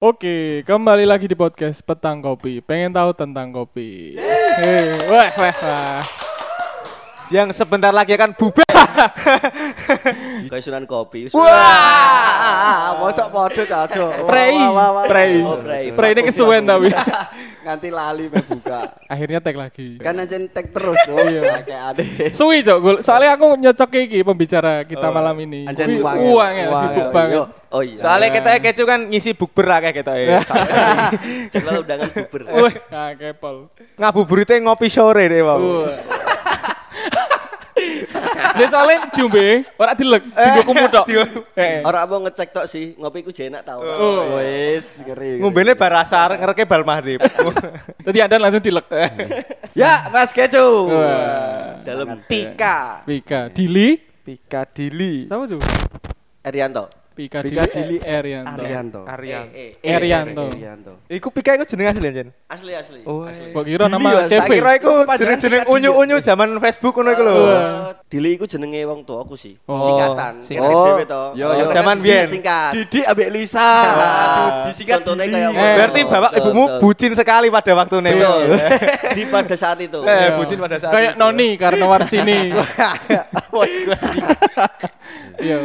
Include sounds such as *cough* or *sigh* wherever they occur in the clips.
Oke, kembali lagi di podcast Petang Kopi. Pengen tahu tentang kopi? Hei, wah, wah, wah. Yang sebentar lagi akan bubar. *laughs* Kayak Sunan Kopi. Wah, mosok podo. Prei, prei, Oh, prei. prei ini kesuwen tapi. *laughs* Nganti lali me buka. Akhirnya tag lagi. Kan aja tag terus tuh. Iya. Kayak ade. Suwi cok, soalnya aku nyocok iki pembicara kita malam ini. Anjen uang ya. uang ya, Uang sibuk ya. banget. Oh iya. Soalnya kita kecu kan ngisi bukber kayak gitu *laughs* ya. Jadwal undangan buber. Wih, nah kepol. Ngabuburitnya ngopi sore deh, Bang. Dia soalnya diombe, ora dilek, dienggo kumut tok. Eh, Orang mau ngecek tok sih, ngopi ku jenak tau. Oh. Wis ngeri. Ngombene barasar ngereke bal maghrib. *laughs* Tadi Anda langsung dilek. Ya, Mas Kecu. Dalam Pika. Pika Dili. Pika Dili. Siapa tuh? Erianto. Pika, Pika Dili, Dili Erianto. Arianto. Aryan. Eh, eh. Erianto. Arianto. Iku Pika iku jeneng asli Jen. Asli asli. Oh, asli. Kok kira Dili, nama. CV? Tak kira iku jeneng-jeneng unyu-unyu zaman Facebook ngono iku lho. Oh, Dili iku jenenge wong tuaku sih. Oh. Singkatan. Singkat Singkat Oh. dhewe to. Yo, yo. kan Zaman biyen. Didi ambek Lisa. Disingkat Contohnya Didi. Eh. Berarti bapak ibumu bucin sekali pada waktu nih. Betul. *laughs* Di pada saat itu. Eh, Iya. bucin pada saat Kayak itu. Noni karena Warsini. *laughs* Iya.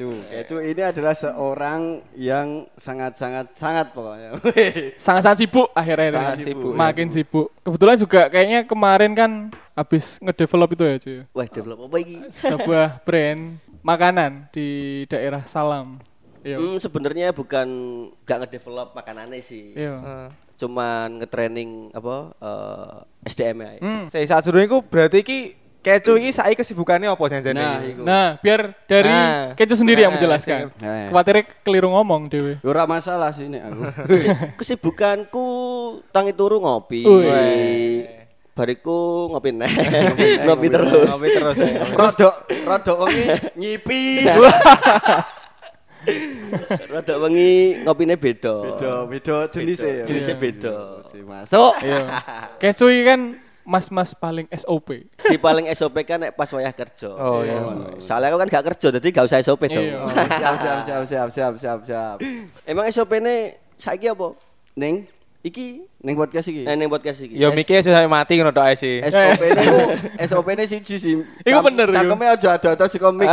Kecu. Kecu ini adalah seorang yang sangat-sangat sangat pokoknya. *laughs* Sangat-sangat sibuk akhirnya. Sangat ini. sibuk. Makin sibuk. Kebetulan juga kayaknya kemarin kan habis ngedevelop itu ya cuy. Wah, develop apa iki? *laughs* Sebuah brand makanan di daerah Salam. Iya. Hmm, sebenarnya bukan gak ngedevelop makanannya sih. Iya. Eh. Cuman ngetraining apa eh, SDM ya. Hmm. Saya saat suruh iku berarti iki kecu iki saiki kesibukannya apa jan-jan Nah, iku. Nah, biar dari Nah. Kecu sendiri yang Nah, menjelaskan. Nah. Khawatirnya keliru ngomong dewe. Ora masalah sih nek aku. *laughs* Kesi- kesibukanku tangi turu ngopi. Wih. Bariku ngopi neh. *laughs* ngopi terus. Ngopi terus. Rodok rodok wengi nyipi. *laughs* Rada wengi ngopine beda. Beda, beda jenisnya ya. Jenisnya beda. Masuk. Iya. Kecu ini kan mas-mas paling SOP. Si paling SOP kan nek pas wayah kerja. Oh iya. Soalnya aku kan gak kerja, jadi gak usah SOP dong. Iya. *laughs* Siap siap siap siap siap siap siap. Emang SOP ne saiki apa? Ning Iki ning podcast iki. eh ning podcast iki. Ya mikir sudah mati ngono tok sih. SOP ne ku SOP ne siji sih. Iku bener. Cangkeme aja ada-ada si komik. *laughs*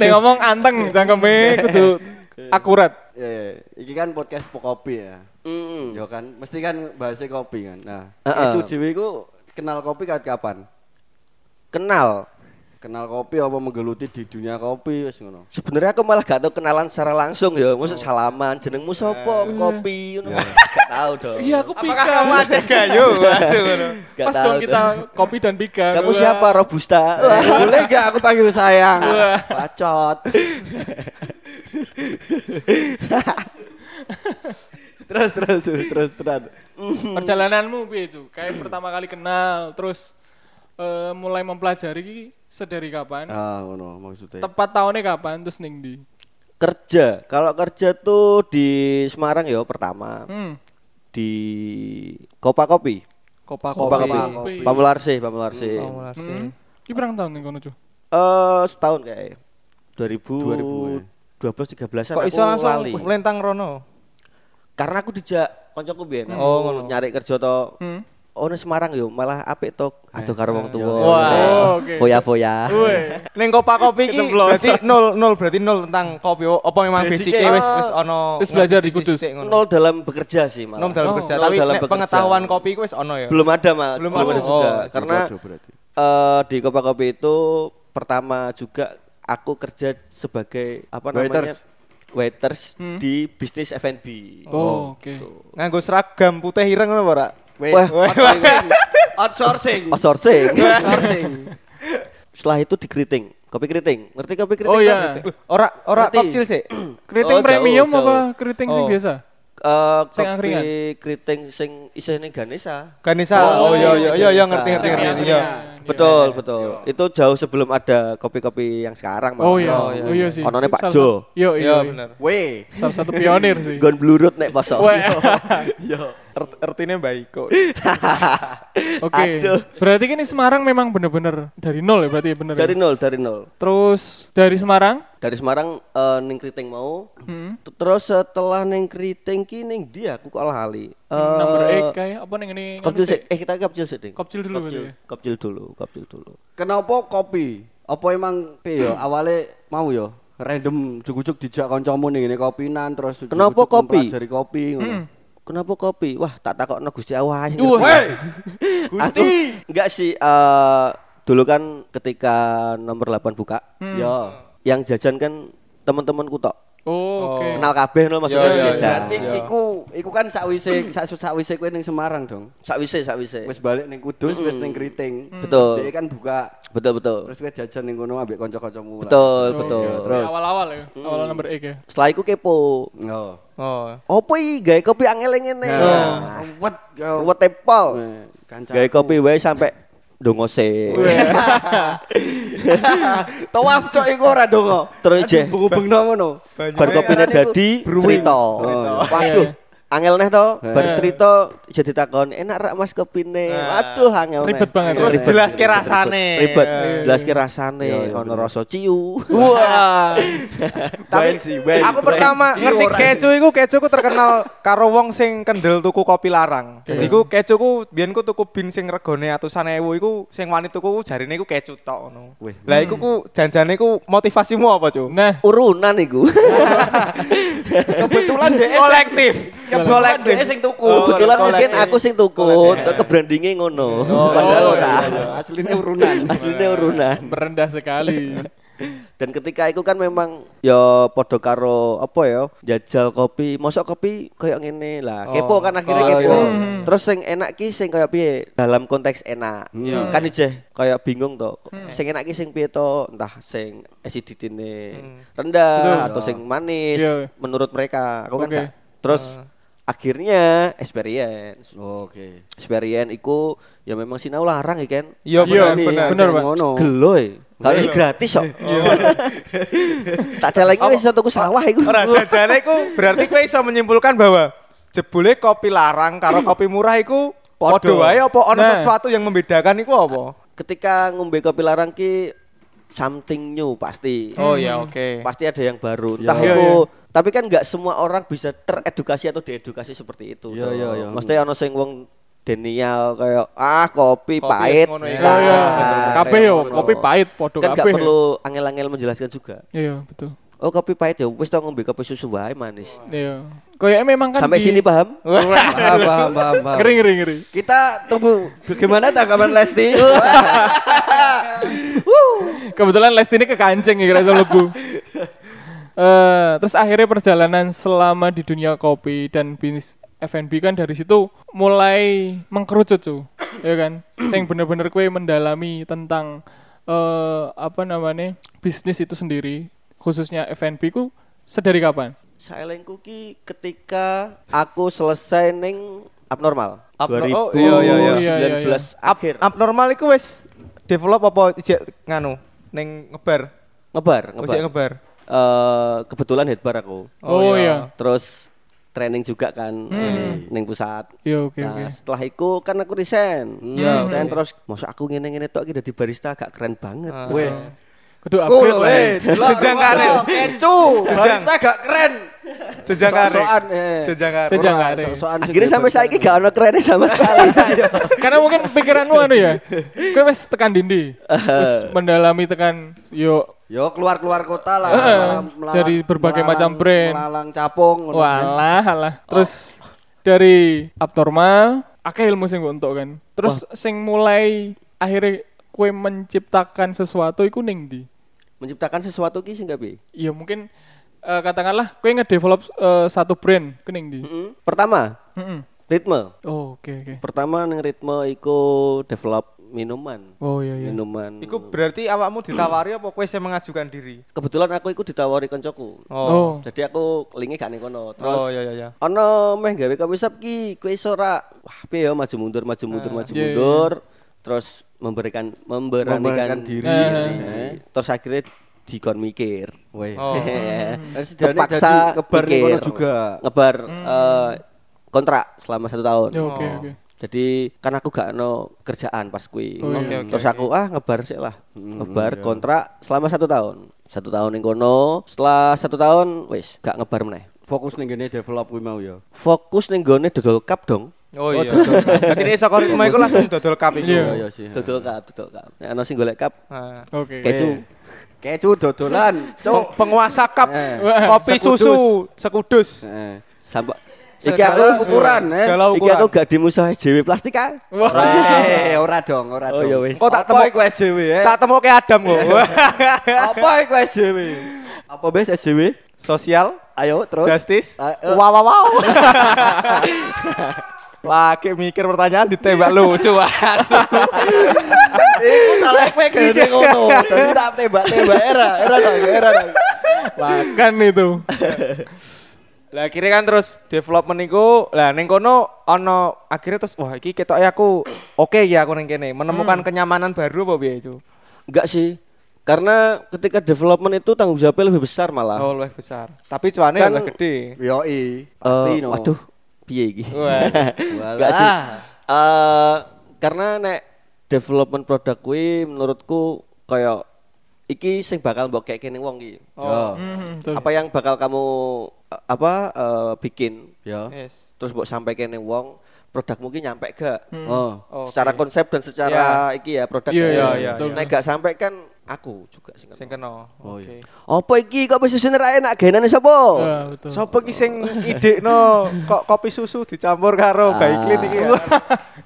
Nek ngomong anteng cangkeme kudu akurat. Ya, ya. iki kan podcast kopi ya. Mm. Ya kan, mesti kan bahasnya kopi kan. Nah, Heeh. itu dhewe iku kenal kopi kat kapan? Kenal. Kenal kopi apa menggeluti di dunia kopi wis ngono. Sebenarnya aku malah gak tau kenalan secara langsung ya. Maksud salaman, jenengmu sapa, kopi, ngono. *laughs* Gak tahu dong. Iya, aku pika. Apakah kamu aja gayo? Langsung *laughs* ngono. Gak Pas dong kita kopi dan pika. Kamu siapa? Robusta. Wah. Boleh gak aku panggil sayang? Wah. *laughs* *laughs* Terus terus terus terus. Perjalananmu piye, Cu? Kayak pertama kali kenal, terus eh, mulai mempelajari iki sedari kapan? Ah, ngono maksudnya. Tepat tahunnya kapan terus ning di? Kerja. Kalau kerja tuh di Semarang ya pertama. Hmm. Di Kopa Kopi. Kopa Kopa kopi. Kopi. Kopi. Pamularse, Pamularse. Pamularse. Hmm. Berang tahun ning kono, Cu? Eh setahun kayak 2000 2012 13 Kok iso langsung melentang rono? Karena aku dijak koncoku biyen. Oh, ngono. Nyari kerja to. Hmm. Oh, ning Semarang yo malah apik to. Aduh karo wong tuwa. Wah. Oh, oke. Foya-foya. Neng kopa kopi iki berarti nol nol berarti nol tentang kopi. Apa memang Basicnya, wis wis ono Wis belajar di Kudus. Nol dalam bekerja sih malah. Nol dalam Oh, kerja, nol tapi bekerja. pengetahuan kopi ku wis ono ya. Belum ada, Mas. Belum Belum, ada. ada juga. Oh, Karena eh, di Kopa Kopi itu pertama juga aku kerja sebagai apa namanya? Waiters. Waiters Hmm. di bisnis F&B. Oh, oke. Nganggo seragam putih ireng ngono ora? Wah. outsourcing. Outsourcing. *laughs* Outsourcing. Setelah itu di keriting. Kopi keriting. Ngerti kopi keriting? Oh, iya. Ora ora chill sih. *clears throat* Keriting Oh, jauh, premium jauh. apa keriting sing Oh. biasa? Eh, Sing kopi keriting sing isine Ganesa. Ganesa. Oh, Oh iya iya iya iya Ganesa. ngerti ngerti Sing ngerti. angkringan. Iya. Betul, betul. Itu jauh sebelum ada kopi-kopi yang sekarang Oh malah. iya, Oh, iya, oh iya sih. Onone Pak Jo. satu- Iya, iya. Iya iya. bener. Weh. Salah satu pionir sih. Gon blurut nek poso. Weh. *laughs* Ert- Artinya baik kok. *laughs* Oke. Berarti kan ini Semarang memang bener-bener dari nol ya berarti ya bener. ya? Dari nol, dari nol. Terus dari Semarang? Dari Semarang eh, ning Kriting mau. Hmm. Terus setelah ning Kriting ki ning dia aku kok lali. Eh, Number E kayak apa nih ini? Kopjil sih. Eh kita kopjil sih, Ding. Kopjil dulu Kopjil, ya? kopjil dulu, kopjil dulu. Kenapa kopi? Apa emang piye yo awale mau yo random jujuk-jujuk dijak kancamu ning ngene kopinan terus Kenapa kopi? kopi. Hmm. Kenapa kopi? Wah, tak takokno Gusti Allah Wah. *laughs* Gusti. Enggak sih eh dulu kan ketika nomor 8 buka, Hmm. Yo. yang jajan kan teman-temanku tok. Oh, oke. Kenal kabeh no maksudnya Iya, iya, jajan. Berarti iku iku kan sakwise sak sakwise kowe ning Semarang dong. Sakwise, sakwise. Wis balik ning Kudus, wis ning Kriting. Betul. Terus dia kan buka Betul, betul. terus kowe jajan ning kono ambek kanca-kancamu. Betul, Oh, betul. oke. Terus? awal-awal ya. Awal number E ya. Setelah itu kepo. Oh. Oh. Opo iki gawe kopi angel ngene? Nah, ruwet yo. Ruwet tepol. Gawe kopi wae sampai ndonga se. *laughs* Tawaf cok iku ora dongo. Terus je. Bengubengno ngono. Bar kopine dadi cerita. Oh, Waduh. Angel neh to, bar Eh. cerita jadi takon, enak rak Mas kopine. Waduh, angel neh. Ribet banget. Terus jelaske ribet, rasane. Ribet. Iya. Jelaske rasane, Iya, iya, ono rasa ciu. Wah. *laughs* Tapi. Aku pertama ngerti kecu iku kecu ku terkenal karo wong sing kendel tuku kopi larang. Jadi ku kecu ku biyen ku tuku bin sing regane atusan ewu iku sing wani tuku ku jarine iku kecu tok ngono. Lah iku ku janjane ku motivasimu apa, Cuk? Nah, Urunan iku. *laughs* *laughs* kebetulan kolektif. Kebetulan dia sing tuku. Kebetulan kolektif. mungkin aku sing tuku, ke brandingnya ngono. Padahal Oh, ora. Aslinya urunan. Aslinya urunan. merendah sekali. Dan ketika itu kan memang ya podo karo apa ya jajal kopi, mosok kopi kayak ngene lah. Kepo kan akhirnya Oh, kepo. iya. Terus sing enak ki sing kayak piye? Dalam konteks enak. Iya. Kan ije kayak bingung to. Sing enak ki sing piye to? Entah sing acidity-ne rendah Betul. atau sing manis Iya. menurut mereka. Aku kan gak. Terus akhirnya experience. Oke. Experience iku ya memang sinau larang ya kan. Iya Iya, bener bener. bener, Pak. Ngono. Geloy. Kalau sih gratis kok. *laughs* tak celeng iki wis iso tuku sawah iku. Ora *laughs* jajane iku berarti kowe iso menyimpulkan bahwa jebule kopi larang karo kopi murah iku padha wae apa ono Nah. sesuatu yang membedakan iku apa? Ketika ngombe kopi larang ki something new pasti. Oh ya oke. Pasti ada yang baru. Entah Iya, itu tapi kan nggak semua orang bisa teredukasi atau diedukasi seperti itu. Iya, iya, iya. Mesti ono sing wong denial kayak ah kopi, Kopi pahit. ya. Iya, iya. Nah, Kabeh kayak yo, kopi pahit podo Kan nggak kabeh. perlu angel-angel menjelaskan juga. Iya, betul. Oh kopi pahit ya wis tau ngombe kopi susu wae manis. Iya. Kayaknya memang kan Sampai di- sini paham? *laughs* Paham, paham, paham, paham. Ngeri ngeri ngeri. Kita tunggu bagaimana tanggapan Lesti? *laughs* Kebetulan les ini ke kancing ya kira *laughs* Eh, terus akhirnya perjalanan selama di dunia kopi dan bisnis F&B kan dari situ mulai mengkerucut tuh, ya kan? Yang bener-bener kue mendalami tentang eh apa namanya bisnis itu sendiri, khususnya F&B ku sedari kapan? Saelengku ki ketika aku selesai ning abnormal. Abno- 2019 oh, iya, iya, iya. Iya, iya, iya. akhir. Abnormal iku wis develop apa ijek nganu ning ngebar. ngebar, ngebar. ijek ngebar. Eh, kebetulan headbar aku. Oh, iya. Terus training juga kan Hmm. ning pusat. Iya oke nah, oke. setelah itu kan aku resign. Iya. Resign terus masa aku ngene-ngene tok iki dadi barista agak keren banget. Ah. Weh. Kudu upgrade lah. weh. Jenjang karir. Kecu. Barista gak keren. Jenjang karir. Sok-sokan, eh. Jenjang karir. Jenjang karir. Akhirnya sampai saiki gak ono kerennya sama sekali. *laughs* Karena mungkin pikiranmu anu ya. *laughs* Kowe wis tekan dindi. *laughs* Terus mendalami tekan yo Yo keluar-keluar kota lah. Eh, melalang- melalang- dari berbagai macam brand. Melalang capung. ngono. Walah, alah. Terus dari abnormal, akeh ilmu sing entuk kan. Terus sing mulai akhirnya kue menciptakan sesuatu iku ning ndi? Menciptakan sesuatu ki sing bi. Ya mungkin eh, katakanlah kue ngedevelop eh, satu brand ke ning ndi? Mm-mm. Pertama, Heeh. ritme. Oh, oke oke. Pertama ning ritme iku develop minuman. Oh iya iya. Minuman. Iku berarti awakmu ditawari apa kowe sing mengajukan diri? Kebetulan aku iku ditawari koncoku. Oh. Jadi aku lingi gak ning kono. Terus Oh iya iya iya. ono meh gawe kopi shop ki kowe iso ora wah piye ya maju mundur maju mundur maju iya, mundur terus memberikan memberanikan Memberanikan diri. Eh, terus akhirnya dikon mikir. Weh. *laughs* Oh. Terpaksa ngebar ning mikir. kono juga. Ngebar eh, kontrak selama satu tahun. Oke, Oh. oke. Jadi kan aku gak no kerjaan pas kui. Oh, iya. Oke, oke, Terus aku ah ngebar sih lah. Hmm, ngebar iya. kontrak selama satu tahun. Satu tahun ning kono. Setelah satu tahun wis gak ngebar meneh. Fokus ning gene develop kuwi mau ya. Fokus ning gone dodol cup dong. Oh iya. *laughs* Jadi ini saka rumah iku langsung dodol cup iku. Iya. Oh iya sih. Dodol cup, dodol cup. Nek ana sing golek cup. Oke. keju. Kecu dodolan, Peng- cuk. penguasa cup Eh. kopi susu sekudus. Eh. Sampai iki Segala aku ukuran, eh. Segala iki aku gak dimusuhi JW plastik ah. Ora, eh, ora dong, ora Oh, dong. iya, wis. Kok tak Apa temu- iku SJW eh? Tak temu ke Adam kok. *laughs* Apa iku SJW? Apa bes SJW? Sosial, Ayo terus. justice. Eh. Wow wow wow. *laughs* Lagi mikir pertanyaan ditembak lucu asu. *laughs* Iku salah kowe gede ngono. Dadi tak tembak-tembak era, era dong, era dong. Makan itu. Lah akhirnya kan terus development iku lah ning kono ono akhirnya terus wah iki ketoke aku oke ya aku ning kene menemukan kenyamanan baru apa piye itu. Enggak sih. Karena ketika development itu tanggung jawabnya lebih besar malah. Oh lebih besar. Tapi cuane Kan- lebih gede. Yoi, Eh, pasti no. waduh, piye iki? *laughs* Enggak sih. Eh karena nek development produk kuwi menurutku kayak iki sing bakal mbok kayak kene wong iki. Oh. Hmm, betul. Apa yang bakal kamu apa eh, bikin Ya. Yes. terus mbok sampai kene wong produk mungkin nyampe gak? Oh. Oke. Secara konsep dan secara iki ya produk. Iya, iya, iya, Nek iya. gak sampai kan aku juga sing Sing kena. kena. Oh, Oke. Apa iki kok bisa sini ra enak genane sapa? Ya, betul. Sopo ki sing idekno kok kopi susu dicampur karo Ah. Baiklin iki ya.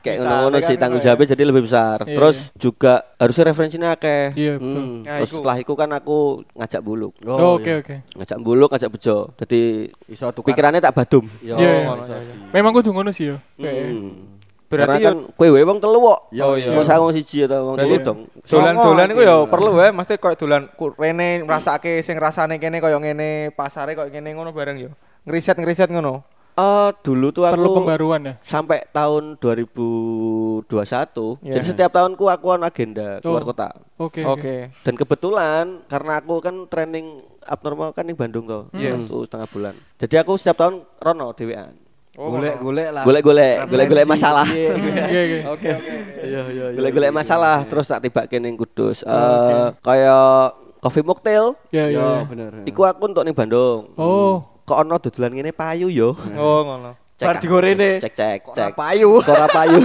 Kayak ngono-ngono kan sih tanggung ya. jawabnya jadi lebih besar. Iya, Terus juga harusnya referensinya akeh. Iya, betul. Hmm. Nah, Terus setelah itu kan aku ngajak buluk. Oh, Oke, oke. Ngajak buluk, ngajak bejo. Jadi Iso tukar. pikirannya tak badum. Yo, Iya, iya. iya, Memang kudu ngono sih ya. Kayak- Hmm. Berarti kan kowe wae wong telu kok. Yo, iya. Masa wong siji atau wong Berarti telu dong. Dolan-dolan iku ya iki. perlu ya, mesti koyo dolan rene ngrasake sing rasane kene koyo ngene, pasare koyo ngene ngono bareng ya. Ngriset-ngriset ngono. Eh dulu tuh aku Perlu pembaruan ya. sampai tahun 2021. Iya. Jadi setiap tahunku aku on agenda keluar Oh. kota. Oke. Oke. Dan kebetulan karena aku kan training abnormal kan di Bandung tuh Yes. satu setengah bulan. Jadi aku setiap tahun rono dewean. Golek-golek lah. Golek-golek, golek-golek masalah. Iya, iya. Iya, iya. Oke oke. Iya, iya, iya. Golek-golek masalah terus tak tiba ning Kudus. Eh kayak coffee mocktail. Iya, iya. Bener. Iku aku untuk ning Bandung. Oh. Kok ono dodolan ngene payu yo. Oh ngono. Bar digorene. Cek cek cek. payu. Kok ora payu. *laughs*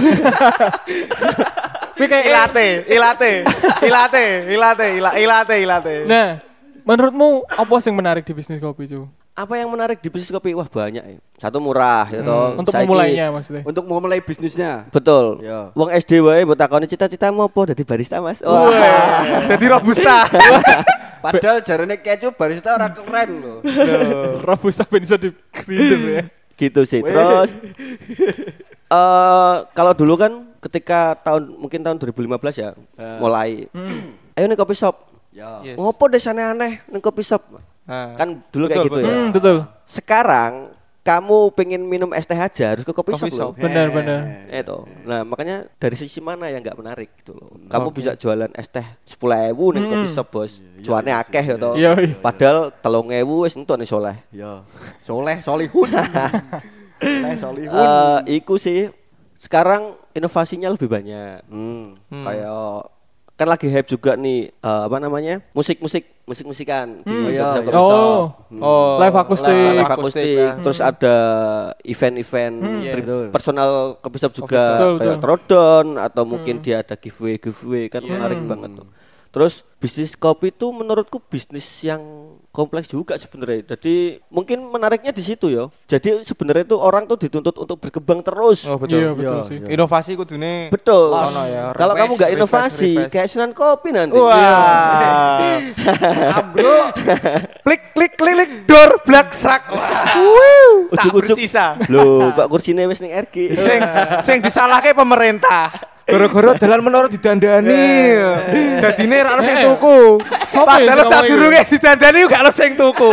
Kayak Ilate, ilate, ilate, ilate, ila- ilate, ilate. Nah, menurutmu apa sing menarik di bisnis kopi, Cu? Apa yang menarik di bisnis kopi? Wah, banyak ya. Satu murah ya toh. Untuk Saiki- memulainya maksudnya. Untuk memulai bisnisnya. Betul. Ya. Wong SD wae mbok takoni cita-citamu apa dadi barista, Mas? Wah. Jadi *laughs* robusta. *laughs* Padahal jarane kecu barista ora keren loh. Robusta ben iso di ya. *laughs* gitu sih. Terus eh kalau dulu kan ketika tahun mungkin tahun 2015 ya mulai *clears throat* ayo nih kopi shop. Ya. Yes. Ngopo desane aneh ning kopi shop? Nah, Kan dulu kayak Betul, gitu ya. Hmm, betul. Sekarang kamu pengen minum es teh aja harus ke kopi, shop, loh. shop. Benar, benar. Itu. Nah, makanya dari sisi mana yang nggak menarik gitu loh. Kamu bisa jualan es teh 10.000 ning kopi shop, Bos. Cuane akeh ya toh. Iya, iya. Padahal 3.000 wis entuk nih soleh. Ya. Soleh solihun. *laughs* Soleh solihun. Eh, iku sih sekarang inovasinya lebih banyak. Hmm. Kayak kan lagi hype juga nih eh, apa namanya? Musik-musik, musik-musikan di Hmm. Iya, kopi iya. shop. Oh. oh, Live akustik. Live, Live akustik, akustik, ya. terus ada event-event Yes. tri- personal shop juga Betul, kayak betul. Trodon atau mungkin dia ada giveaway giveaway kan menarik banget tuh. Terus bisnis kopi itu menurutku bisnis yang kompleks juga sebenarnya. Jadi mungkin menariknya di situ ya. Jadi sebenarnya itu orang tuh dituntut untuk berkembang terus. Oh, betul. Iya, betul Iya, sih. iya. Inovasi kudune Betul. Ono ya, Kalau kamu nggak inovasi, refresh. kayak Sunan Kopi nanti. Wah. *laughs* Ambruk. *laughs* klik klik klik klik door black srak. Ujuk-ujuk. bersisa. Loh, kok kursinya wis ning RG. Sing sing disalahke pemerintah. Gara-gara dalan menurut didandani. Dadine ra ono sing tuku. Sopo ya Padahal sing ngomong sadurunge didandani gak ono sing tuku.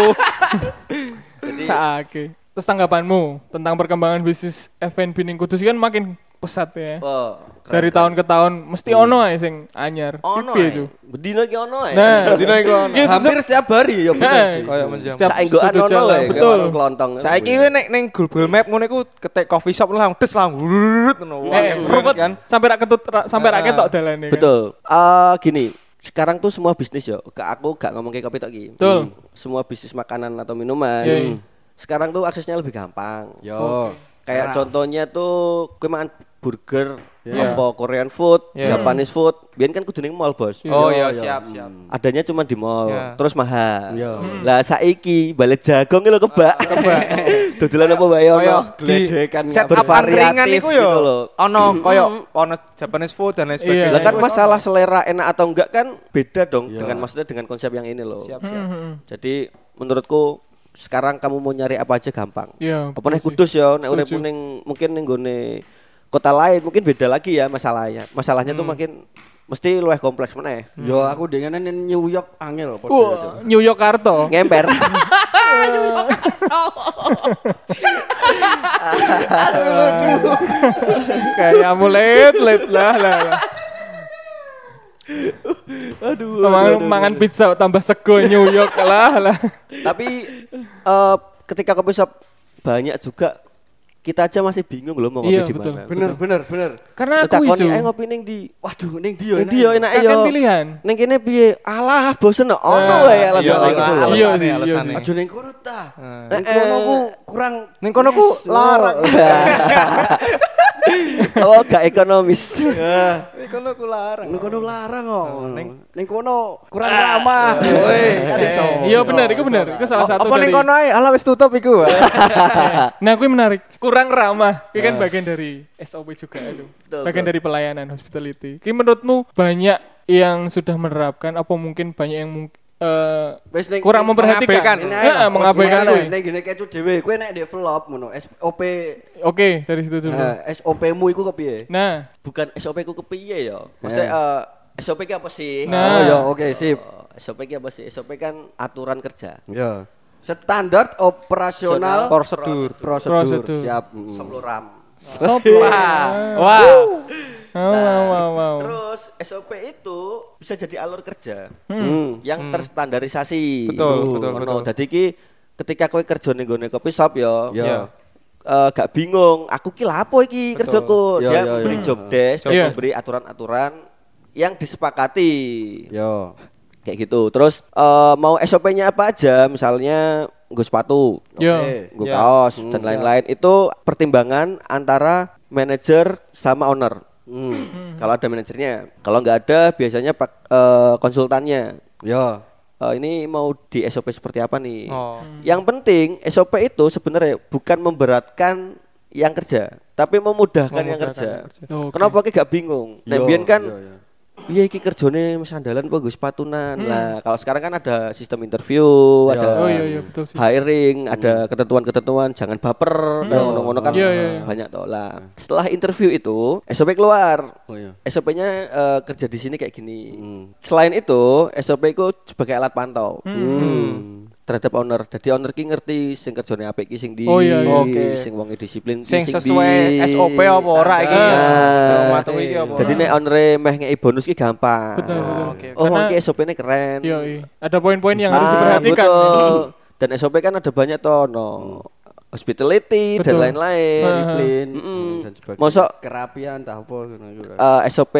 Saake. Terus tanggapanmu tentang perkembangan bisnis F&B ning Kudus kan makin pesat ya. Oh, keren, Dari keren. tahun ke tahun mesti ono ae sing anyar. ono Piye, ae. Cu? Bedino iki ono ae. Nah, *laughs* Dino iku ono. Iya, Hampir setiap hari ya bener sih. Kayak menjam. sudut ono kayak betul. warung kelontong. Saiki kuwi nek ning Google Map ngono iku ketik coffee shop lah des lah wurut ngono. Wah, Eh, kan. sampai ra ketut sampai ra Ah. ketok dalane kan. Betul. Eh gini, sekarang tuh semua bisnis yo. Ke aku gak ngomong kayak kopi tok iki. Betul. Hmm. Semua bisnis makanan atau minuman. Iya, iya. Sekarang tuh aksesnya lebih gampang. Yo. Kayak contohnya tuh kue makan burger, Iya. apa Korean food, Iya. Japanese food. Biar kan kudu ning mall, Bos. Oh Iya, iya iya. siap siap. Adanya cuma di mall, Iya. terus mahal. Iya. Lah saiki balik jagung lho kebak. *laughs* *laughs* Dodolan apa wae ono. Gledekan set up angkringan iku yo gitu loh. ono koyo ono Japanese food dan lain Iya. sebagainya. Lah kan masalah selera enak atau enggak kan beda dong Iya. dengan maksudnya dengan konsep yang ini loh. Siap siap. Jadi menurutku sekarang kamu mau nyari apa aja gampang. Iya. Apa nih kudus ya, nek urip Setuju. ning mungkin ning gone kota lain mungkin beda lagi ya masalahnya. Masalahnya tuh makin mesti luwih kompleks meneh. Yo aku dengan New York angel padha. Wah, New York Karto. Ngemper. *laughs* Kayak mulet let lah lah. lah. aduh. Mangan, mangan pizza tambah sego New York lah lah. Tapi eh, ketika kopi shop banyak juga kita aja masih bingung loh mau ngopi Iya, di mana. Bener bener bener. Karena aku itu. eh ngopi ning di Waduh ning ndi yo. Ning di yo enak Kan yo. pilihan. Ning kene piye? Alah, bosen ono Nah, wae alasan iya, gitu loh. Iya sih, iya alasannya. sih. Aja ning kono ta. Eh. Ning kono ku kurang Ning kono ku larang. *laughs* *laughs* Oh, gak ekonomis. Ning kono ku larang. Ning kono larang kok. Ning ning kono kurang ramah. Woi, *laughs* kan iso. Iya benar, itu benar. Itu salah satu Apa ning kono ae? Alah wis tutup iku. *laughs* *laughs* Nah, aku menarik. Kurang ramah. Itu kan bagian dari SOP juga itu. Bagian dari pelayanan hospitality. Ki menurutmu banyak yang sudah menerapkan apa mungkin banyak yang mung- eh, ning kurang memperhatikan. mengabaikan. Ini Heeh, ae lah, mengabaikan wis kuwi. Ning gene kecu dhewe, kowe nek develop ngono, SOP Oke, dari situ dulu. eh, SOP-mu iku kepiye? Nah, Bukan SOP ku kepiye ya? Maksudnya eh, SOP ki apa sih? Nah. Oh ya, oke, sip. Oh, SOP ki apa sih? SOP kan aturan kerja. Ya. Standar operasional Prosedur. prosedur. Prosedur. Siap. mm. Sebluram. stop lah. Wah. Wow, wow, wow, wow. Terus SOP itu bisa jadi alur kerja Hmm. yang terstandarisasi. Betul, Gitu. betul, betul. Dadi ki ketika kowe kerja ning gone kopi shop ya, Ya. Iya. eh, gak bingung, aku ki lha apa iki Betul. kerjaku. Ya, Dia ya, ya. memberi job desk, Iya. memberi aturan-aturan yang disepakati. Yo. Kayak gitu. Terus eh, mau SOP-nya apa aja? Misalnya gue sepatu, Yo. Gue Ya. kaos Hmm, dan lain-lain. Itu pertimbangan antara manajer sama owner. Hmm. Kalau ada manajernya, kalau nggak ada biasanya pak eh, konsultannya. Yo. Eh, ini mau di SOP seperti apa nih? Oh. Yang penting SOP itu sebenarnya bukan memberatkan yang kerja, tapi memudahkan, yang Memudahkan kerja. yang kerja. Oke. Kenapa ki gak bingung? Nah, kan yo, yo. Iya iki kerjone mas andalan apa gue sepatunan. Lah, kalau sekarang kan ada sistem interview, Ya. ada Oh iya iya betul sih. hiring, ada ketentuan-ketentuan, jangan baper, nah, ngono-ngono kan Iya, iya, iya. banyak toh lah. Setelah interview itu, SOP keluar. Oh iya. SOP-nya eh, kerja di sini kayak gini. Hmm. Selain itu, SOP itu sebagai alat pantau Hmm. Terhadap owner. Jadi owner ki ngerti sing kerjane apik ki sing di, Oh, iya, iya. Oke. sing wonge disiplin Sing sing sesuai di. SOP apa ora iki? Nah, iki apa? Jadi nek owner meh ngei bonus ki gampang. Betul, betul. oke, oke. Oh, Karena- iki SOP-ne keren. Iya, iya. Ada poin-poin yang harus Ah, diperhatikan. betul. Dan SOP kan ada banyak toh, no hospitality dan Betul. lain-lain. Disiplin Mm-mm. dan sebagainya. Mosok kerapian tah apa ngono iku. eh, SOP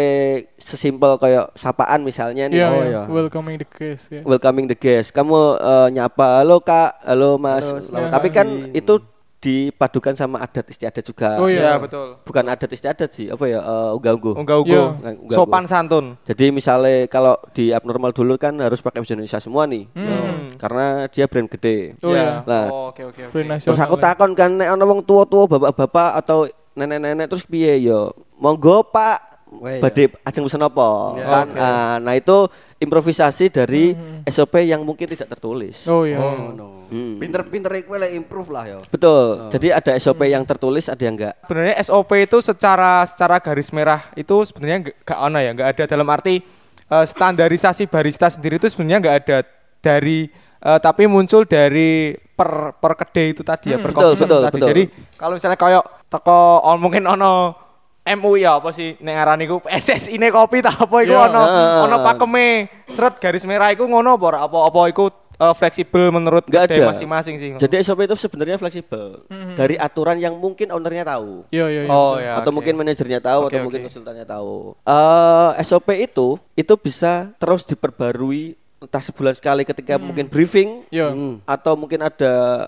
sesimpel kayak sapaan misalnya nih. Iya, Oh, iya. iya. welcoming the guest ya. welcoming the guest. Kamu eh, nyapa, halo kak, halo mas. Halo, Tapi kan itu dipadukan sama adat istiadat juga. Oh, Iya iya. betul. Bukan adat istiadat sih, apa ya? eh, unggah-ungguh. Unggah-ungguh. Iya. Unggah-ungguh. Sopan santun. Jadi misalnya kalau di abnormal dulu kan harus pakai bahasa Indonesia semua nih, Hmm. karena dia brand gede. Oh iya. Lah, Oh, Oke oke oke. Brand terus aku ya. takon kan nek ana wong tua-tua bapak-bapak atau nenek-nenek terus piye yo? Monggo Pak, Wah, iya. badhe ajeng pesen apa? Kan ah, nah itu improvisasi dari SOP yang mungkin tidak tertulis. Oh iya. Oh, no. Hmm. Pinter-pinter iku lek improve lah ya. Betul. Jadi ada SOP yang tertulis, ada yang enggak. Sebenarnya SOP itu secara secara garis merah itu sebenarnya nggak nggak ana ya, nggak ada dalam arti eh, standarisasi barista sendiri itu sebenarnya nggak ada dari eh, tapi muncul dari per per kedai itu tadi ya, per betul, betul, tadi. betul. Jadi kalau misalnya kayak teko oh, mungkin ono MUI ya apa sih nek ngarani ku PSSI ne kopi ta apa iku Iya. ono ono pakeme seret garis merah iku ngono apa ora? apa apa iku eh, fleksibel menurut kedai ada. masing-masing sih. Jadi SOP itu sebenarnya fleksibel dari aturan yang mungkin ownernya tahu. Iya iya. iya. oh ya. atau oke. mungkin manajernya tahu Oke, atau mungkin oke. konsultannya tahu. Eh SOP itu itu bisa terus diperbarui entah sebulan sekali ketika mungkin briefing Iya. Hmm. atau mungkin ada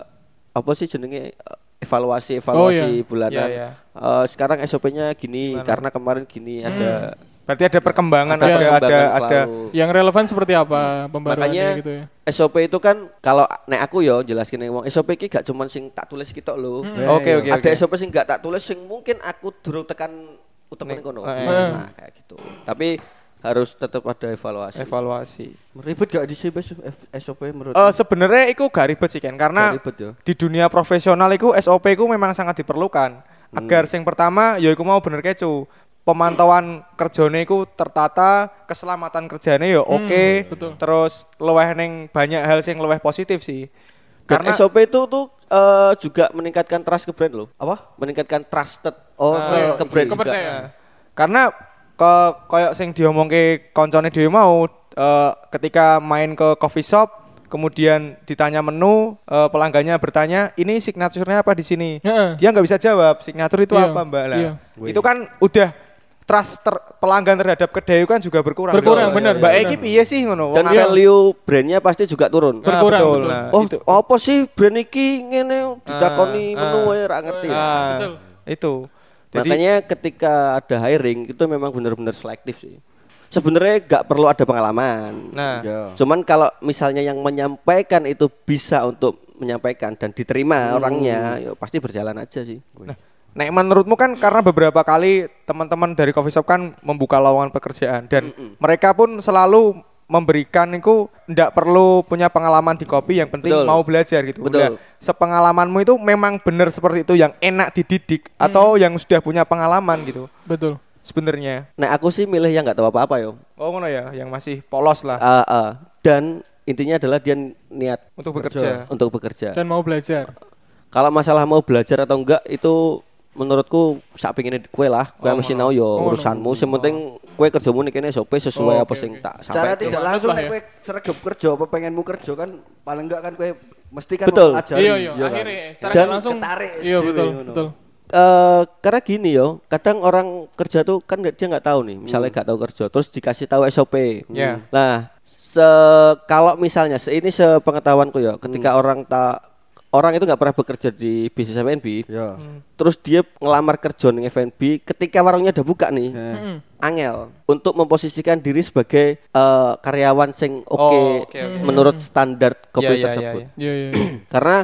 apa sih jenenge eh, evaluasi evaluasi Oh, iya. bulanan. Iya, iya. Eh, sekarang SOP-nya gini karena kemarin gini ada Berarti ada perkembangan, ada ada ada perkembangan ada. Yang relevan seperti apa pembaruannya Makanya gitu ya. SOP itu kan kalau nek aku yo jelaskin ning wong SOP iki gak cuman sing tak tulis kita lho. Oke oke ada oke. SOP sing gak tak tulis sing mungkin aku durung tekan utek kono. Nah, kayak gitu. Tapi harus tetap ada evaluasi. Evaluasi. Ribet gak di CBS SOP menurut? Eh sebenarnya itu gak ribet sih kan karena ribet ya. di dunia profesional itu SOP itu memang sangat diperlukan agar sing pertama ya iku mau bener kecu pemantauan kerjane iku tertata keselamatan kerjane ya oke betul. terus luweh ning banyak hal sing luweh positif sih Karena karena SOP itu tuh eh, juga meningkatkan trust ke brand loh. Apa? Meningkatkan trusted Oh, ke, ke- ke brand juga. Kepercayaan. karena ke koyok sing diomongke koncone dhewe mau eh, ketika main ke coffee shop kemudian ditanya menu eh, pelanggannya bertanya ini signaturenya apa di sini Heeh. dia nggak bisa jawab signatur itu Iya, apa mbak lah iya. itu kan udah trust ter- pelanggan terhadap kedai itu kan juga berkurang Berkurang, dong. benar, mbak benar. Eki piye sih ngono Dan akeh- value brandnya pasti juga turun. Nah, Berkurang, betul, betul. nah, Oh, itu apa sih brand iki ngene didakoni Ah, menu ah. ra ngerti. Ah, Betul. itu jadi Makanya ketika ada hiring itu memang benar-benar selektif sih. Sebenarnya nggak perlu ada pengalaman. nah Ya. Cuman kalau misalnya yang menyampaikan itu bisa untuk menyampaikan dan diterima orangnya, ya pasti berjalan aja sih. Nah, nek menurutmu kan karena beberapa kali teman-teman dari coffee shop kan membuka lowongan pekerjaan dan mereka pun selalu memberikan itu ndak perlu punya pengalaman di kopi yang penting Betul. mau belajar gitu. Betul. Nah, sepengalamanmu itu memang benar seperti itu yang enak dididik atau yang sudah punya pengalaman gitu Betul. sebenarnya. Nah aku sih milih yang nggak tahu apa-apa yo. Oh ngono ya, yang masih polos lah Ah, ah. Dan intinya adalah dia niat untuk bekerja. untuk bekerja. Dan mau belajar. Kalau masalah mau belajar atau enggak itu menurutku sak pengine kue lah, kue Oh, mesti tahu yo Oh, urusanmu. Yang penting kue kerjamu nih kene SOP sesuai Oh, apa oke, sing tak Secara sampai. tidak langsung nek ya. kowe sregep kerja apa pengenmu kerja kan paling enggak kan kowe mesti kan Betul. mempelajari, Iya iya. kan? Akhirnya secara Dan langsung. ketarik Iya betul ngono. betul. Eh, karena gini yo, kadang orang kerja tuh kan dia nggak tahu nih, misalnya nggak tahu kerja, terus dikasih tahu SOP. Ya. Nah, se kalau misalnya se ini sepengetahuanku ya, ketika orang tak orang itu nggak pernah bekerja di bisnis F&B, Ya. terus dia ngelamar kerja nih F&B, ketika warungnya udah buka nih, Mm-mm. angel untuk memposisikan diri sebagai eh, karyawan sing oke Oh, oke, oke. menurut standar kopi Iya, iya, tersebut. iya, Iya iya. iya. Karena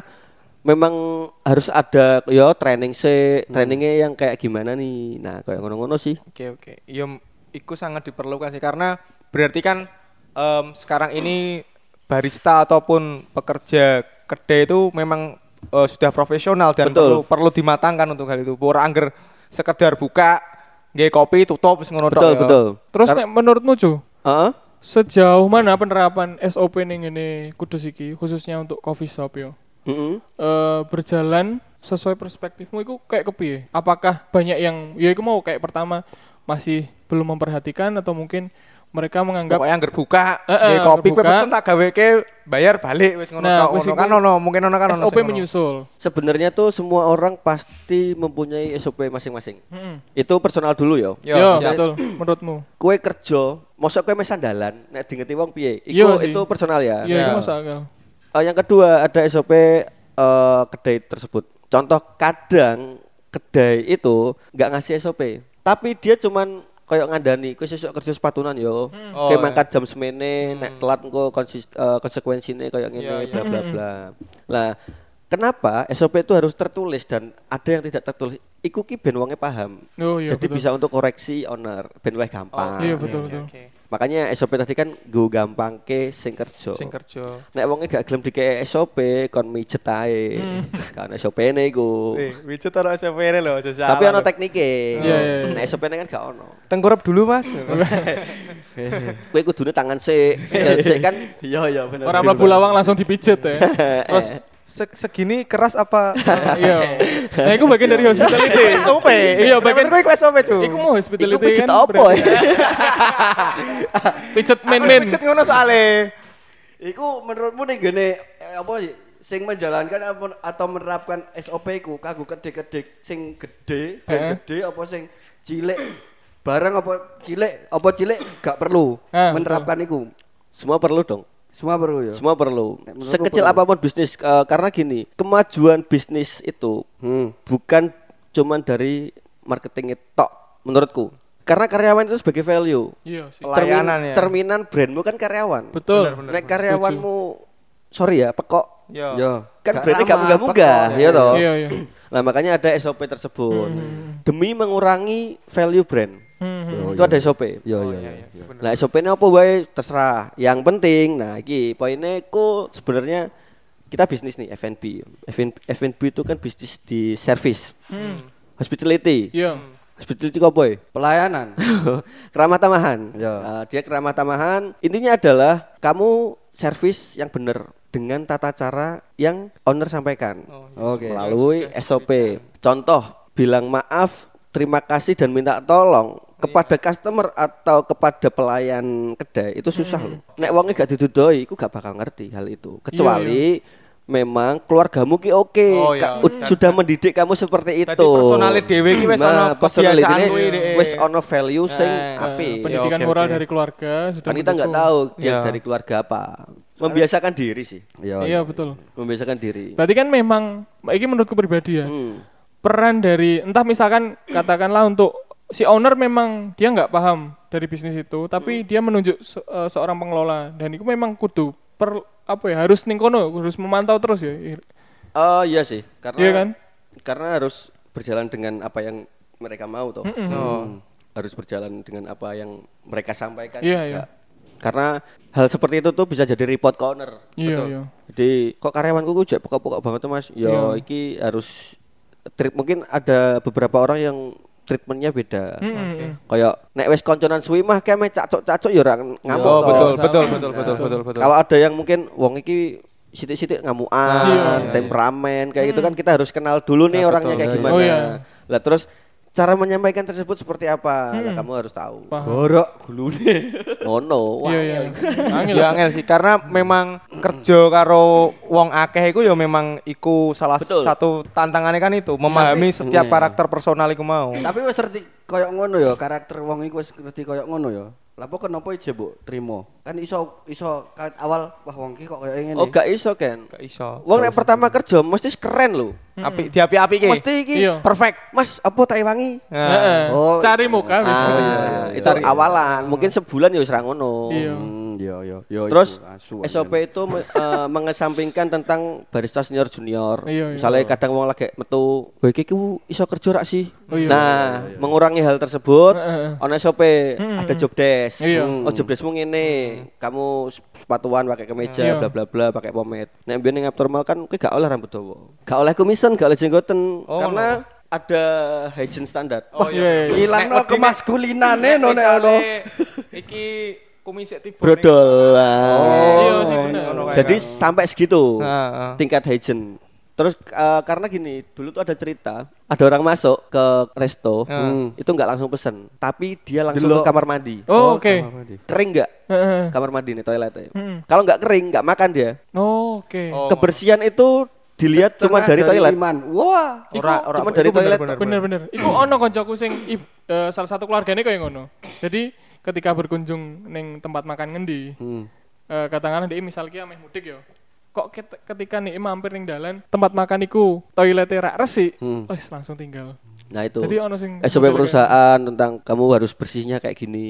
memang harus ada yo training se trainingnya yang kayak gimana nih. Nah, kayak ngono-ngono sih. Oke oke. Iya, m- itu sangat diperlukan sih karena berarti kan em, sekarang ini barista ataupun pekerja kedai itu memang eh, sudah profesional dan Betul. perlu perlu dimatangkan untuk hal itu. Ora angger sekedar buka nggih kopi tutup wis ngono tok Betul, ya. betul. Terus Kar- nek menurutmu Cu, Heeh. sejauh mana penerapan SOP ning ini Kudus iki khususnya untuk coffee shop yo? Eh, berjalan sesuai perspektifmu itu kayak kepiye? Apakah banyak yang ya itu mau kayak pertama masih belum memperhatikan atau mungkin mereka menganggap Pokoknya angger buka Eh, eh, kopi pesen tak gaweke bayar balik wis ngono Nah, ngono iku kan ono mungkin ono kan ono SOP menyusul. Sebenarnya tuh semua orang pasti mempunyai SOP masing-masing. Mm-mm. Itu personal dulu yo. Yo, betul menurutmu. Kue kerja, mosok kue mes sandalan, nek dingeti wong piye? Yo Iku sih. itu personal ya. Iya, Ya. masuk akal. Eh, yang kedua ada SOP eh, kedai tersebut. Contoh kadang kedai itu nggak ngasih SOP, tapi dia cuman kayak ngandani, kue sesuk kerja sepatunan yo, Oh, kayak iya. mangkat jam semene, nek telat engko konsis eh, konsekuensinya kayak Iya, gini, iya. bla bla bla. Lah, kenapa SOP itu harus tertulis dan ada yang tidak tertulis? Iku ki ben wonge paham. Oh iya Jadi betul. bisa untuk koreksi owner, ben gampang. Iya, Oke, betul, oke, betul. oke. Makanya SOP tadi kan gue gampang ke sing kerja. Sing kerja. Nek wonge gak gelem dikek SOP kon mijet ae. Hmm. *laughs* Kan SOP-ne iku. Eh, widget ora SOP lho, aja salah. Tapi ono teknike. Iya, iya, iya. Nek SOP-ne kan gak ono. Tengkurap dulu, Mas. *laughs* Kowe kudune tangan sik, sik kan. *laughs* Iya iya bener. Orang mlebu lawang langsung dipijet ya. Terus se- segini keras apa *laughs* Iya. *laughs* Nah, itu bagian dari hospitality. SOP Iya, bagian iku SOP cu Iku mau hospitality Iku pijet kan ya? *laughs* Pijet Aku men-men. pijet ngono soalnya Iku menurutmu nih gini eh, apa sih? Sing menjalankan apa- atau menerapkan SOP ku kanggo kedek-kedek sing gede, Heeh. gede apa sing cilik barang apa cilik apa cilik gak perlu menerapkan iku. Semua perlu dong. Semua perlu ya. Semua perlu. Menurutku Sekecil perlu. apa pun bisnis eh, karena gini, kemajuan bisnis itu Hmm. bukan cuman dari marketing tok menurutku. Karena karyawan itu sebagai value. Iya sih. Pelayanan Cermin- ya. Cerminan brandmu kan karyawan. Betul. Nek karyawanmu sorry ya, pekok. Yo. Ya. Kan Gak brandnya gak ramah, munggah-munggah, pekok. ya toh. Iya, iya. Nah, makanya ada SOP tersebut. Demi mengurangi value brand. Hmm, itu ada SOP. Iya Oh, iya iya, iya. iya. Nah, SOP ini apa wae terserah. Yang penting, nah iki poinnya ku sebenarnya kita bisnis nih F&B. F&B itu kan bisnis di service. Hmm. Hospitality. Iya. Hospitality apa ya? Pelayanan. *laughs* keramah tamahan. Ya. Nah, dia keramah tamahan. Intinya adalah kamu servis yang benar dengan tata cara yang owner sampaikan Oke. melalui SOP. Contoh, bilang maaf, terima kasih dan minta tolong kepada customer atau kepada pelayan kedai itu susah loh. Nek wongnya gak didudoi, iku gak bakal ngerti hal itu. Kecuali memang keluargamu ki oke, Oh, Ka- iya. ud- sudah mendidik kamu seperti itu. Tadi personalnya dhewe ki wis kuwi, Dek. wis ono value sing Eh, apik. Eh, pendidikan oke, moral oke. dari keluarga sudah Kan kita nggak tahu dia Iya. dari keluarga apa. Membiasakan diri sih. Iya. Iya, betul. Membiasakan diri. Berarti kan memang ini menurutku pribadi ya. Hmm. Peran dari entah misalkan katakanlah untuk si owner memang dia nggak paham dari bisnis itu, tapi dia menunjuk se- eh, seorang pengelola dan itu memang kudu per apa ya harus ning kono, harus memantau terus ya. Oh iya sih, karena Iya kan? karena harus berjalan dengan apa yang mereka mau toh. Oh. Harus berjalan dengan apa yang mereka sampaikan. Iya, juga. iya. Karena hal seperti itu tuh bisa jadi report ke owner. Iya, Betul. iya. Jadi kok karyawanku kok jek pokok-pokok banget tuh mas. Ya Iya. iki harus treat mungkin ada beberapa orang yang treatmentnya beda. Mm, mm, mm. Kayak nek wes konconan suwi mah keme cacok-cacok ya ora ngamuk. Oh betul Sama. betul betul Nah, betul betul betul. Kalau ada yang mungkin wong iki sitik-sitik ngamukan, Iya, iya, temperamen kayak gitu kan kita harus kenal dulu nih Nah, orangnya betul. kayak Iya, gimana. iya. Lah terus cara menyampaikan tersebut seperti apa? Lah kamu harus tahu. Paham. Gorok gulune. *laughs* Ngono. Wah. Angel. Ya angel sih karena memang kerja karo wong akeh iku ya memang iku salah Betul. satu tantangannya kan itu memahami setiap Iya. karakter personal iku mau. Tapi wis ngerti koyo ngono ya, karakter wong iku wis ngerti koyo ngono ya. Lah kok kenapa aja mbok trimo? Kan iso iso awal wah wong iki kok koyo ngene. Oh gak iso kan. Gak iso. Wong nek pertama kerja mesti keren lho. Api diapi-api ki. Mesti iki Iya. Perfect. Mas apa tak wangi? Nah. Heeh. Oh. Cari muka Ah, bisa. itu awalan, mungkin sebulan ya wis ra ngono. Iya. Hmm, iya iya. Iya, Terus asu, SOP itu eh, *laughs* mengesampingkan tentang barista senior junior. Iya, iya. Misalnya kadang wong lagi metu, "Wah iki ku iso kerja rak sih?" Oh, iya. Nah, mengurangi hal tersebut, ono SOP, ada job desk. Iya. Oh, job deskmu ngene, kamu sepatuan pakai kemeja, Iya. bla bla bla, pakai pomade. Nek mbiyen ning abnormal kan kowe gak oleh rambut dawa. Gak oleh kumisan, gak jenggoten Oh, karena ada hygiene standar. Oh Iya, iya. Ilang no kemaskulinane no nek ono. Iki kumisik tiba. Brodol. Iya sih benar. ngono kayak Jadi kan. sampai segitu tingkat hygiene. Terus eh, karena gini, dulu tuh ada cerita, ada orang masuk ke resto, Hmm. itu nggak langsung pesen, tapi dia langsung Delok. ke kamar mandi. Oh, oke. Kering nggak Heeh. kamar mandi nih toiletnya? Hmm. Kalau nggak kering, nggak makan dia. Oh, oke. Oh, Kebersihan itu dilihat cuma dari toilet. Iman. Wah. ora ora cuma dari bener, toilet. bener, bener. Bener-bener. Iku ono koncoku sing eh, salah satu keluarganya kayak ngono. Jadi ketika berkunjung neng tempat makan ngendi, Hmm. eh, katakanlah dia misal ki ameh mudik yo. Kok ket- ketika nih mampir ning dalan tempat makan iku toiletnya rak resik, Hmm. wes langsung tinggal. Nah itu. Jadi ono sing SOP perusahaan tentang kamu harus bersihnya kayak gini.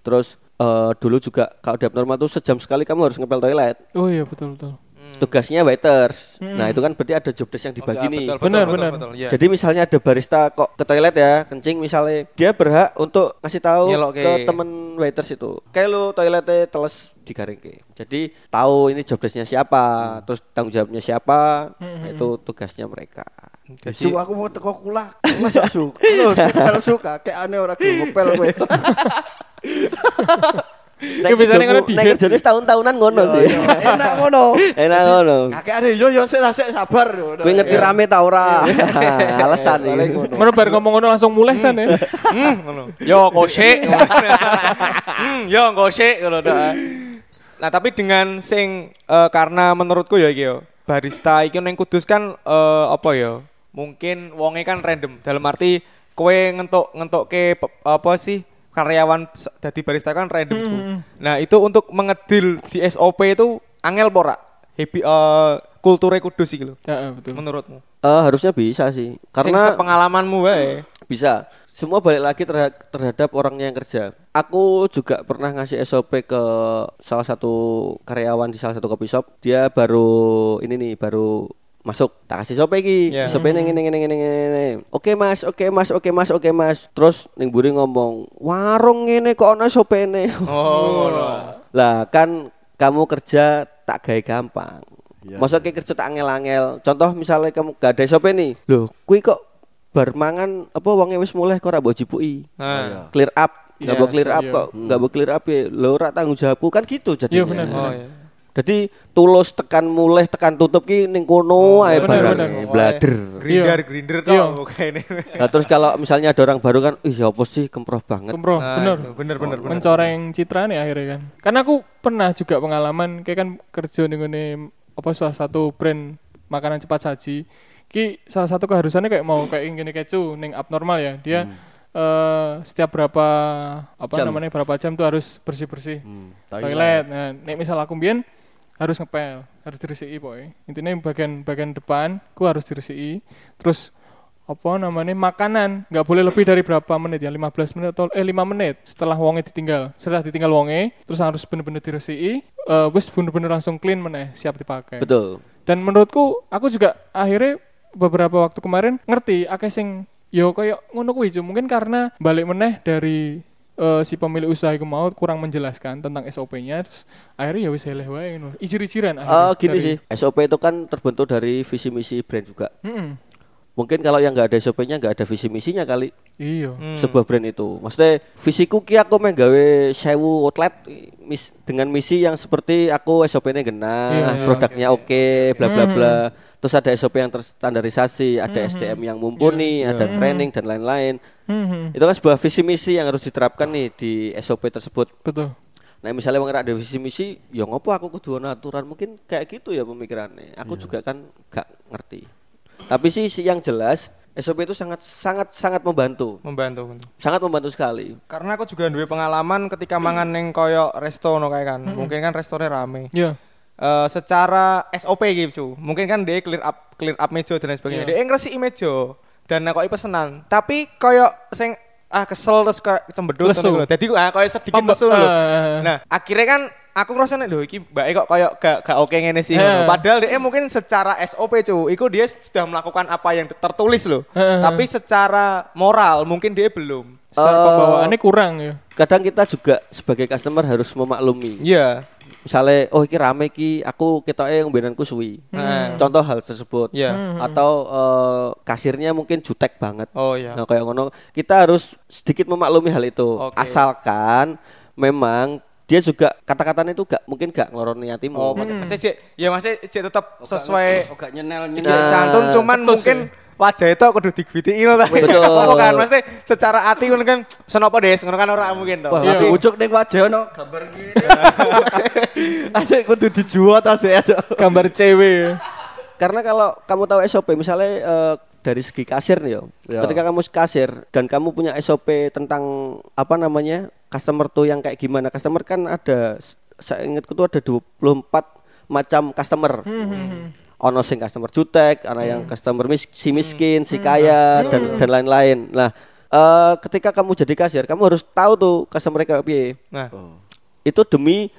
Terus eh, dulu juga kalau di abnormal tuh sejam sekali kamu harus ngepel toilet. Oh iya betul betul. Tugasnya waiters. Nah itu kan berarti ada job desk yang dibagi Enggak, nih. betul, Benar, betul, benar. betul, betul, iya. Jadi misalnya ada barista kok ke toilet ya, kencing misalnya, dia berhak untuk ngasih tahu Nyelok ke ke. temen waiters itu. Kayak lu toiletnya teles digaring ke. Jadi tahu ini job desknya siapa, terus tanggung jawabnya siapa, nah, itu tugasnya mereka. Jadi Su aku mau teko kula. Masa su. Lu suka kayak aneh ora gelem ngepel kowe. *laughs* Nek Ya, biasanya kerjamu- ngono di nek kerjane sih. setahun-tahunan ngono sih. Enak ngono. *laughs* Enak ngono. Kakek ada yo yo sik sik sabar. Kowe ngerti rame ta ora? *laughs* Alasan iki. ngono. Mana bar ngomong ngono langsung mulai san ya. *laughs* Hmm, ngono. Yo kosek. Hmm, yo kosek ngono. Nah, tapi dengan sing eh, karena menurutku ya iki yo, barista iki ning Kudus kan eh, apa ya? Mungkin wonge kan random. Dalam arti kowe ngentuk ngentukke pe- apa sih karyawan dadi barista kan random. Cu. Nah, itu untuk mengedil di SOP itu angel pora. Happy eh kulture Kudus iki lho. Ya, betul. Menurutmu? Eh, harusnya bisa sih. Sing Karena sepengalamanmu wae. bisa. Semua balik lagi terha- terhadap orangnya yang kerja. Aku juga pernah ngasih SOP ke salah satu karyawan di salah satu kopi shop. Dia baru ini nih, baru masuk. Tak kasih SOP iki. Iya. SOP ini ini ini ini ini. Oke Mas, oke Mas, oke Mas, oke Mas. Terus ning buri ngomong, "Warung ini kok ana SOP ini?" Oh, *laughs* Lah kan kamu kerja tak gawe gampang. Masa kayak kerja tak angel-angel. Contoh misalnya kamu gak ada SOP nih. Loh, kui kok bar mangan apa wonge wis mulai kok ora mbok jipuki. Nah. Clear up. Gak Iya, mau clear up iya. kok, gak mau clear up ya. Lo ora tanggung jawabku kan gitu jadinya. Iya, benar, Oh, iya. Jadi tulus tekan mulai tekan tutup ki ning kono ae benar, barang blader. Grinder, Iya. grinder Iya. kok kayaknya. Nah, terus kalau misalnya ada orang baru kan, ih ya apa sih kemproh banget. Kemproh, Nah, bener. itu, bener bener bener. Mencoreng citra nih akhirnya kan. Karena aku pernah juga pengalaman kayak kan kerja nih ngene apa salah satu brand makanan cepat saji. Ki salah satu keharusannya kayak mau kayak gini kecu ning abnormal ya. Dia eh, setiap berapa apa Jam. namanya berapa jam tuh harus bersih-bersih Hmm, toilet. Nah, nek misal aku mbien harus ngepel, harus diresiki boy. Intinya bagian bagian depan ku harus diresiki. Terus apa namanya makanan nggak boleh lebih dari berapa menit ya 15 menit atau eh 5 menit setelah wonge ditinggal setelah ditinggal wonge terus harus bener-bener diresiki eh wis bener-bener langsung clean meneh siap dipakai Betul. dan menurutku aku juga akhirnya beberapa waktu kemarin ngerti akeh sing yo koyo ngono kuwi mungkin karena balik meneh dari eh, si pemilik usaha itu mau kurang menjelaskan tentang SOP-nya terus akhirnya ya wis eleh wae ngono ijir-ijiran Ah, akhirnya gini dari- sih, SOP itu kan terbentuk dari visi misi brand juga. Mm-mm. Mungkin kalau yang nggak ada SOP-nya nggak ada visi misinya kali iya Hmm. sebuah brand itu. Maksudnya visiku ki aku main gawe sewu outlet mis- dengan misi yang seperti aku SOP-nya Iya, genah, iya, produknya oke, bla bla bla. Terus ada SOP yang terstandarisasi, ada SDM yang mumpuni, ada training dan lain-lain. Mhm. Itu kan sebuah visi misi yang harus diterapkan nih di SOP tersebut. betul Nah misalnya wong ora ada visi misi, ya ngopo aku kudu ana aturan mungkin kayak gitu ya pemikirannya. Aku juga kan gak ngerti. Tapi sih sih yang jelas SOP itu sangat sangat sangat membantu, membantu. sangat membantu sekali. Karena aku juga duwe pengalaman ketika mangan neng koyo resto no kayak kan. Mungkin kan restonya rame. ya Eh, secara SOP gitu. Mungkin kan dia clear up clear up meja dan lain sebagainya. Iya. Dia ngresiki meja dan kok pesenan. Tapi koyo sing ah kesel terus kayak cembedut Lesu. ngono lho. Dadi ah koyo sedikit lesu lho. eh. Nah, akhirnya kan aku ngerasa nih, lho iki mbake kok koyo gak gak oke ngene sih. Ngono. Padahal dia mungkin secara SOP cu, iku dia sudah melakukan apa yang tertulis loh. Eh. Tapi secara moral mungkin dia belum. secara Eh, pembawaannya kurang ya Kadang kita juga sebagai customer harus memaklumi. Iya. Misalnya, oh iki rame ki, aku ketoke ngombenanku suwi. Hmm. Contoh hal tersebut. Iya. Atau eh, kasirnya mungkin jutek banget. Oh iya. Nah, kayak ngono, kita harus sedikit memaklumi hal itu. Oke. Asalkan memang dia juga kata-katanya itu gak mungkin gak ngeloroni hatimu. Oh, masih cek, ya masih cek tetap sesuai Oga nyenel nyenel. Nah, santun cuman mungkin wajah itu kudu digwitiki ngono ta. Betul. *laughs* Apa kan mesti secara hati ngono kan senopo des ngono kan ora mungkin to. Wah, Iya. lagi ujuk ning wajah ono gambar gini. *laughs* Asik kudu dijual ta sih aja. gambar cewek Karena kalau kamu tahu SOP misalnya eh, dari segi kasir nih yo. Ya. Ketika kamu kasir dan kamu punya SOP tentang apa namanya? customer tuh yang kayak gimana? Customer kan ada saya ingatku tuh ada 24 macam customer. Ono sing customer jutek, ana yang customer mis si miskin, si kaya dan dan lain-lain. Nah, eh, ketika kamu jadi kasir, kamu harus tahu tuh customer kayak piye. Nah, Itu demi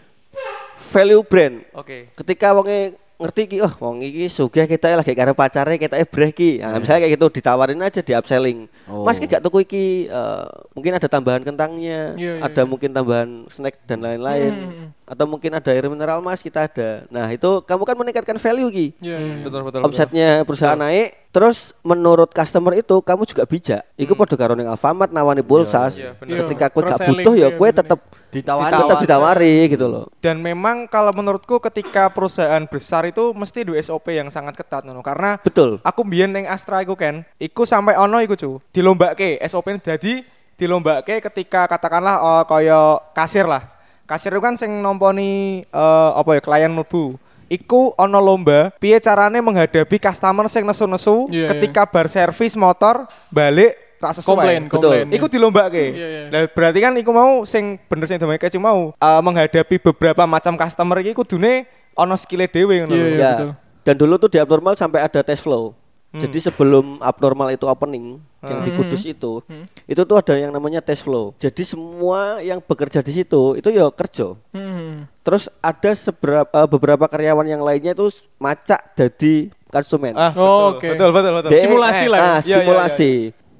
value brand oke. ketika wonge ngerti ki oh wong iki sugih kita lagi karo pacare kita breh ki nah, misalnya kayak gitu ditawarin aja di upselling Oh. mas ki gak tuku iki eh, mungkin ada tambahan kentangnya Iya, iya, ada iya. mungkin tambahan snack dan lain-lain Hmm. atau mungkin ada air mineral mas kita ada. Nah itu kamu kan meningkatkan value ki. Iya, iya. Betul betul. Omsetnya perusahaan naik, terus menurut customer itu kamu juga bijak. Iku podo karo ning Alfamart nawani pulsa. iya, bener. Ketika kue gak butuh ya bener. tetap Ditawari. tetap ditawari gitu loh. Dan memang kalau menurutku ketika perusahaan besar itu mesti dua SOP yang sangat ketat ngono karena Betul. aku mbiyen ning Astra iku kan, iku sampai ono iku cu, dilombake SOP jadi dilombake ketika katakanlah eh, kaya kasir lah. Kasir itu kan sing nomponi eh, apa ya klien mlebu. Iku ono lomba piye carane menghadapi customer sing nesu-nesu Iya, ketika bar servis motor balik tak sesuai. Komplain, Betul. komplain. Iku dilombake. Iya, iya. Lah berarti kan iku mau sing bener sing domene kecil mau eh, menghadapi beberapa macam customer iki kudune ono skill dhewe ngono. Iya, iya. ya. betul. Dan dulu tuh di abnormal sampai ada test flow. Jadi sebelum abnormal itu opening yang di Kudus itu, itu tuh ada yang namanya test flow. Jadi semua yang bekerja di situ itu ya kerja. Hmm. Terus ada seberapa eh, beberapa karyawan yang lainnya itu macak jadi konsumen. Ah, Oh, betul, oke. betul, betul, betul. Simulasi lah ya. Ah, Iya, iya, simulasi.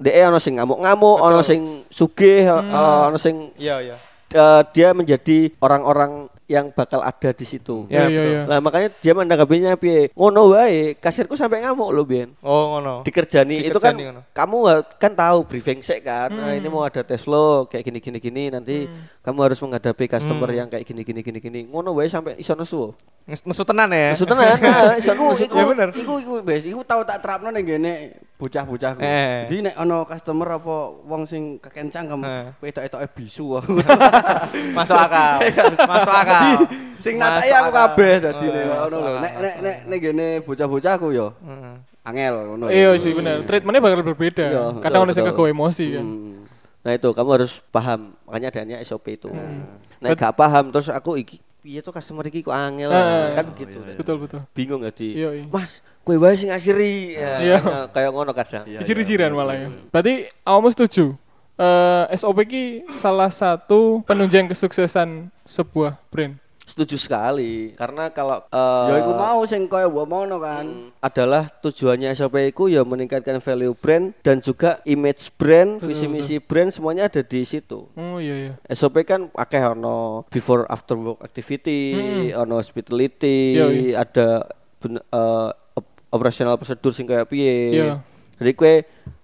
DE ono sing ngamuk-ngamuk, ono sing sugih, Hmm. eh, ono sing Iya, iya. eh, dia menjadi orang-orang yang bakal ada di situ. Ya, Iya, iya, betul. iya. Lah makanya dia menanggapinya piye? Ngono wae, kasirku sampai ngamuk loh, Bian. Oh, ngono. Dikerjani itu kan Dikerjani ngono. kamu kan tahu briefing sek kan. Nah, Hmm. ini mau ada tes flow kayak gini gini gini nanti kamu harus menghadapi customer Hmm. yang kayak gini gini gini gini. Ngono wae sampai iso nesu. Nes- Nesu tenan ya. Nesu tenan, nah, *laughs* iso Iku nesu. iku Ya bener. iku iku bes, iku tau tak terapno ning gene bocah-bocah. Eh. Jadi nek ono customer apa wong sing kekencang kem Eh. wedok-edoke bisu aku. *laughs* Masuk akal. *laughs* Masuk akal. Sing Masuk natai aku akal. kabeh dadi Eh, nek ngono lho. Nek nek nek nek gene bocah-bocah aku yo Heeh. angel ngono. Iya sih benar. Treatmentnya bakal berbeda. Iya, Kadang ada sing kegawa emosi kan. Hmm. Nah itu kamu harus paham makanya adanya SOP itu. Hmm. Nah gak paham terus aku iki piye tuh customer iki kok angel Eh, kan gitu. Betul betul. Bingung gak di Iya, iya. Mas, kue wae sing ngasiri. Ya, Iya. kan, kayak ngono kadang. Ciri-cirian malah ya. Berarti awakmu setuju? Eh, SOP ki salah satu penunjang kesuksesan sebuah brand. Setuju sekali karena kalau eh, Ya iku mau sing kaya mbok mono kan. adalah tujuannya SOP itu ya meningkatkan value brand dan juga image brand, visi misi brand semuanya ada di situ. Oh iya iya. SOP kan akeh ono before after work activity, ono hospitality, Iya, iya. ada ben- eh, op- operational prosedur sing kayak piye. Iya. Jadi kue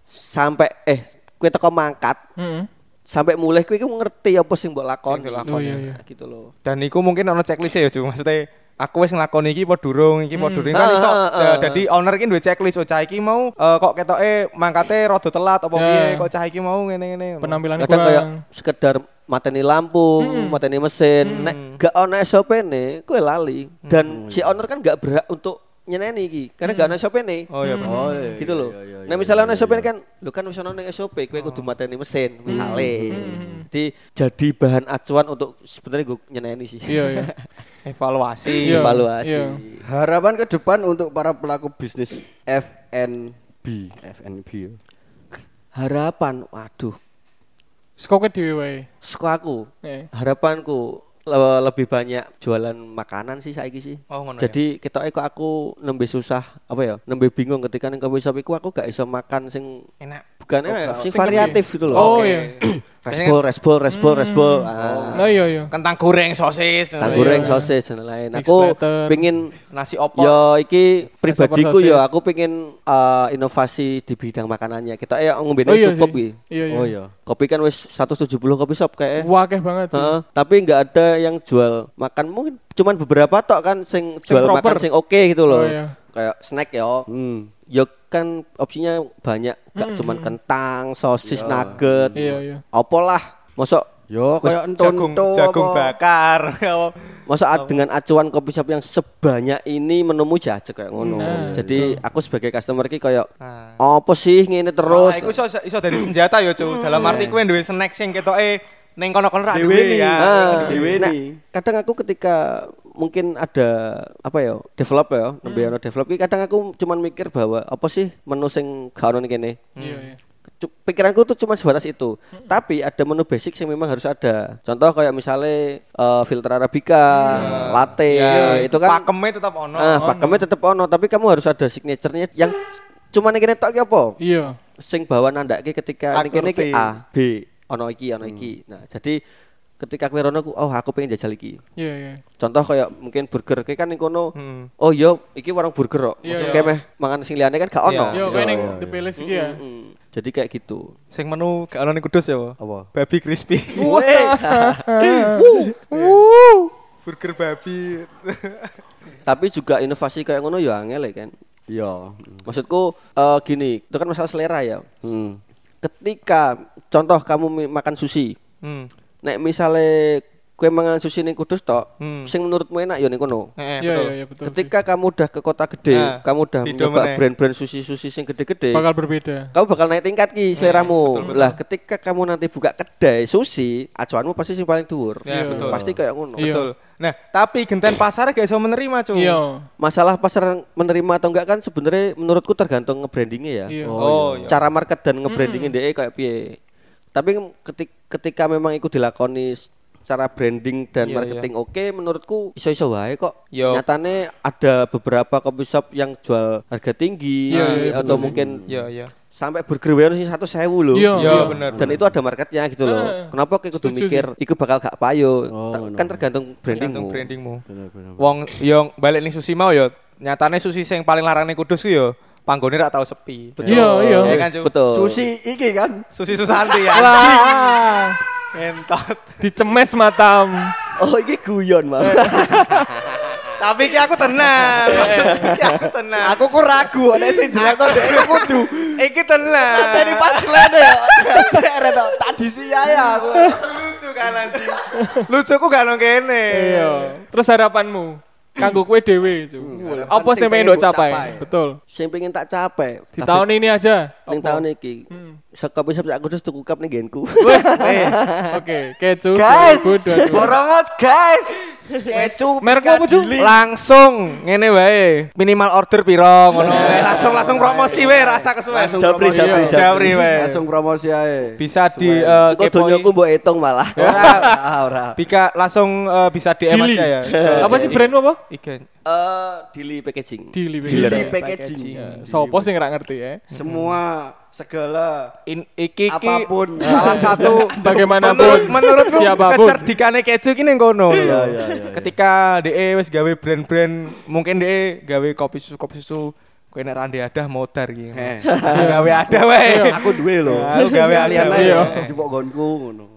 sampai eh kue teko mangkat Heeh. sampai mulai kue iku ngerti apa sing mbok lakoni. Sing dilakoni. Oh iya iya. gitu loh. Dan iku mungkin ono checklist ya, Ju. Maksudnya aku wis nglakoni iki apa durung, iki apa durung kan iso. eh, ah. Dadi owner iki duwe checklist, oh cah iki mau eh, kok ketoke mangkate rada telat apa Ya. piye, kok cah iki mau ngene-ngene. Penampilannya Kadang kayak sekedar mateni lampu, mateni mesin, nek gak ono SOP nih, kue lali. Dan si owner kan gak berhak untuk nyeneni iki, karena gak ono SOP nih. Oh iya, Pak. Oh iya. gitu loh. iya, iya, nah misalnya ono SOP ini kan, lu kan wis ono ning SOP, kowe kudu mateni mesin, misale. Jadi jadi bahan acuan untuk sebenarnya gue nyeneni sih. Iya iya. *laughs* Evaluasi. Iya. Evaluasi. iya. Harapan ke depan untuk para pelaku bisnis FNB, FNB. ya. Harapan, waduh, Skoknya dhewe wae. aku, Eh. harapanku lebih banyak jualan makanan sih saiki sih. Oh ngono. ya. Jadi kita kok aku nembe susah apa ya? Nembe bingung ketika ning coffee shop iku aku gak iso makan sing enak. bukan Oh, enak, sing variatif gitu loh. Oh Oke. iya. *clears throat* Resbol, resbol, resbol, resbol. Ah. Nah iya iya. Kentang goreng, sosis, Tang iya. goreng, sosis dan lain. Aku pingin nasi opor. Yo iki pribadiku yo aku pengen eh, inovasi di bidang makanannya. Kita ya ngombene Oh iya cukup sih. iki. Iya iya. Oh iya. Kopi kan wis 170 kopi shop kayak. Wakeh banget sih. Heeh, tapi nggak ada yang jual makan mungkin cuman beberapa tok kan sing Sing jual makan proper. sing oke gitu Oh loh. iya. Kayak snack yo. Hmm. Yo kan opsinya banyak, gak cuman kentang, sosis, Iya. nugget. Iya iya. Apa lah? Mosok Yo Wes, kaya jagung jagung bakar. Masa ad- dengan acuan kopi shop yang sebanyak ini menemumu jajak kayak ngono. Nah, Jadi aku sebagai customer ki kayak Nah. apa sih ngene Terus iku iso iso dari senjata ya, Cu. Dalam arti kowe duwe snack sing ketoke ning kono-kono ra Dewe duwe nih. ya. Ah, Dewe nah, nih. kadang aku ketika mungkin ada apa ya develop ya nembe ono develop. Ki kadang aku cuman mikir bahwa apa sih menu sing gak ono kene. Iya iya. Cu- pikiranku tuh cuma sebatas itu. Tapi ada menu basic yang memang harus ada. Contoh kayak misalnya eh, filter arabica latte Ya, itu kan pakemnya tetap ono. ah pakemnya tetap ono tapi kamu harus ada signaturenya yang cuma ning kene tok ki apa? Iya. sing bawa nandake ketika ning kene ki. A, B, ono iki, ono iki. Nah, jadi ketika kowe rono ku, oh aku pengen jajal iki. Iya, iya. Contoh kayak mungkin burger kayak kan ning kono. Hmm. Oh yo, iki warung burger kok. Iya, Maksudnya iya. kayak meh mangan sing liyane kan gak ono. Iya. Yo, iya, ning iya, The iya. Palace iki ya. Jadi kayak gitu. Sing menu gak ono ning Kudus ya, Pak? Apa? Babi crispy. *laughs* Burger babi. Tapi juga inovasi kayak ngono ya angel ya kan. Iya. Maksudku eh, gini, itu kan masalah selera ya. Hmm. Ketika contoh kamu makan sushi, Hmm. Nek misalnya kue mangan sushi ning Kudus tok, Hmm. sing menurutmu enak ya ning kono. Heeh, Iya, betul. iya, iya, betul. Ketika kamu udah ke kota gede, Nah, kamu udah meneh. brand-brand sushi-sushi sing gede-gede, Bakal berbeda. kamu bakal naik tingkat ki seleramu. Lah ketika kamu nanti buka kedai sushi, acuanmu pasti sing paling dhuwur. Ya, Iya. betul. Pasti kayak ngono. Iya. Betul. Nah, tapi genten pasar gak iso menerima, Cuk. Iya. Masalah pasar menerima atau enggak kan sebenarnya menurutku tergantung nge-brandingnya ya. Iya. Oh, iya. Cara market dan nge-brandingnya DE kayak piye. Tapi ketika, ketika memang itu dilakoni secara branding dan Iya, marketing oke menurutku iso-iso wae kok. Yo. Nyatane ada beberapa coffee shop yang jual harga tinggi Iya, iya, atau betul sih. mungkin Iya, iya. sampai burger wae sih satu sewu loh. Iya. Iya, bener. Dan itu ada marketnya gitu loh. Eh, Kenapa kayak kudu setuju mikir iku bakal gak payo? Oh, Ta- bener. kan tergantung Tergantung brandingmu. brandingmu. Bener bener. Wong yang balik ning sushi mau ya, nyatane sushi sing paling larang ning Kudus ku ya panggone ra tau sepi. Iya, iya. Iya kan? Betul. Sushi iki kan. Sushi Susanti ya. Wah, Entot. dicemes matam. Oh, ini guyon, Mas. *laughs* Tapi ki aku tenang. Maksud ki aku tenang. Aku ku ragu ana sing jelek aku kudu. Iki tenang. Tadi pas lene ya. Keren to. Tadi sih ya aku. lucu kan anjing. Lucuku gak nang kene. Iya. Terus harapanmu? Kanggo kue dewe, Cuk. harapan Apa sing sih pengen ndok capai? capai. Betul. Sing pengen tak capek. Di tahun ini aja. ning tahun iki. Hmm. Bisa aku terus tuku cup ning genku. *laughs* Oke, kecu. Guys, 2022. borongot guys. Kecu. Mereknya apa, Cuk? Langsung ngene wae. Minimal order piro ngono. *laughs* Langsung langsung promosi wae rasa kesuwen. Langsung japri, Iya. Japri wae. Langsung promosi ae. Bisa di eh, Kok kepoi. donyaku mbok hitung malah. Ora, *laughs* ora. Bika langsung eh, bisa DM Dili. aja ya. Apa sih brandmu apa? Igen. Eh, Dili packaging. Dili. Dealer. Di Ya. packaging. Ya, Sopo sih nggak ngerti ya? Semua segala In, iki iki apa pun. *laughs* salah satu *laughs* Bagaimanapun, menurut, menurutku siapa pun. kecerdikane keju ki ning kono lho. Iya, iya, iya. Ketika DE wis gawe brand-brand mungkin DE gawe kopi susu kopi susu kowe nek rande adah modar. Heh. Gawe ada wae. Aku duwe lho. Aku gawe ada, ae iya. jupuk gonku ngono.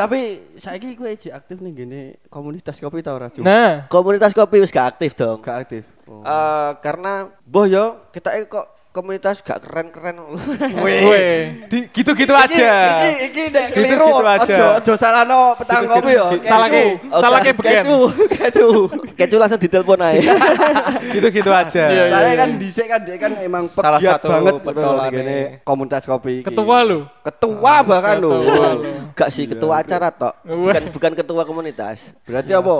Tapi saiki kowe iji aktif ning gene komunitas kopi ta ora, Cuk? Nah, Komunitas kopi wis gak aktif dong. Gak aktif. Oh. Eh, karena boh yo kita kok komunitas gak keren-keren. *laughs* Di- gitu-gitu aja. Iki iki nek Gitu- keliru gitu aja. aja aja salahno petang Gitu- kopi yo. gitu- salah ke, salah ke beken. Kecu, kecu. Kecu langsung ditelepon aja. *laughs* Gitu-gitu aja. Iya, iya. Soalnya kan dhisik kan dia kan emang Salah pegiat satu banget betul gini komunitas kopi iki. Ketua lu. Ketua bahkan lho. Ketua lu. Gak sih ketua acara tok. Bukan bukan ketua komunitas. Berarti apa?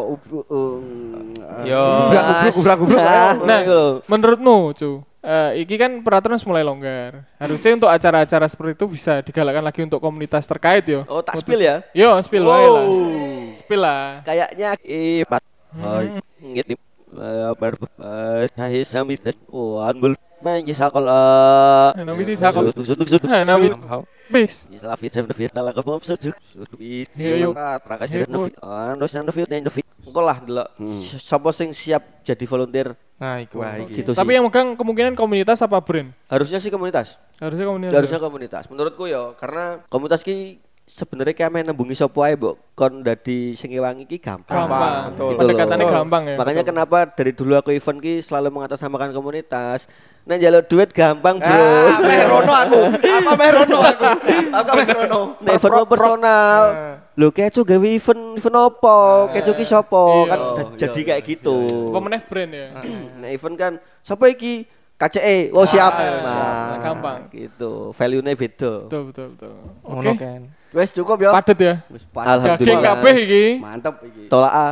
Um, Yo. Gubrak. Nah, menurutmu, cu, eh, iki kan peraturan mulai longgar. Harusnya untuk acara-acara seperti itu bisa digalakkan lagi untuk komunitas terkait yo. Oh, tak spill ya. Yo, spill wae lah. Spill lah. Kayaknya eh Pak. Ngit oh Nah, di. Suduk suduk. Nah, Nabi bis. Isla fit sem suduk. Suduk it. Iya, iya. Ando. Engko lah delok. Sapa sing siap jadi volunteer Nah, iku. Wah, gitu Tapi sih. yang megang kemungkinan komunitas apa brand? Harusnya sih komunitas. Harusnya komunitas. Harusnya komunitas. Menurutku ya karena komunitas ki sebenarnya kayak main nembungi sopo ae, Mbok. Kon dadi sing ngewangi ki gampang. gampang. betul. Pendekatannya Betul. gampang ya. Makanya kenapa dari dulu aku event ki selalu mengatasnamakan komunitas. Nah jalur duit gampang, Bro. Ah, meh rono aku. Apa meh rono aku? Apa meh rono? Nah, event mau personal. Lho kecu gawe event event apa? Kecu ki sapa? Iya. Kan da- jadi kayak gitu. Pemenang brand ya. Nah, event kan sapa iki? KCE. Oh, siap. siap. Nah, Gampang. Gitu. Value-nya beda. Betul betul betul. Oke. kan. Wes cukup ya. Padet ya. Wes Alhamdulillah. Daging kabeh iki. Mantep iki. Tolak A.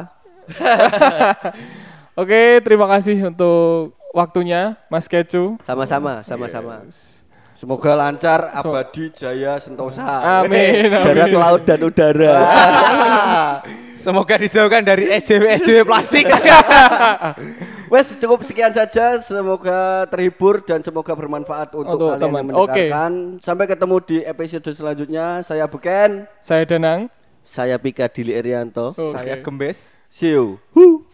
*laughs* Oke, terima kasih untuk waktunya Mas Kecu. Sama-sama, sama-sama. Semoga lancar, abadi, jaya, sentosa. Amin. Darat, amin. laut, dan udara. *laughs* Semoga dijauhkan dari EJW EJW plastik. *laughs* Wes cukup sekian saja. Semoga terhibur dan semoga bermanfaat untuk, Untuk kalian teman. yang mendengarkan. Sampai ketemu di episode selanjutnya. Saya Buken. Saya Danang. Saya Pika Dili Erianto. Oke. Saya Gembes. See you.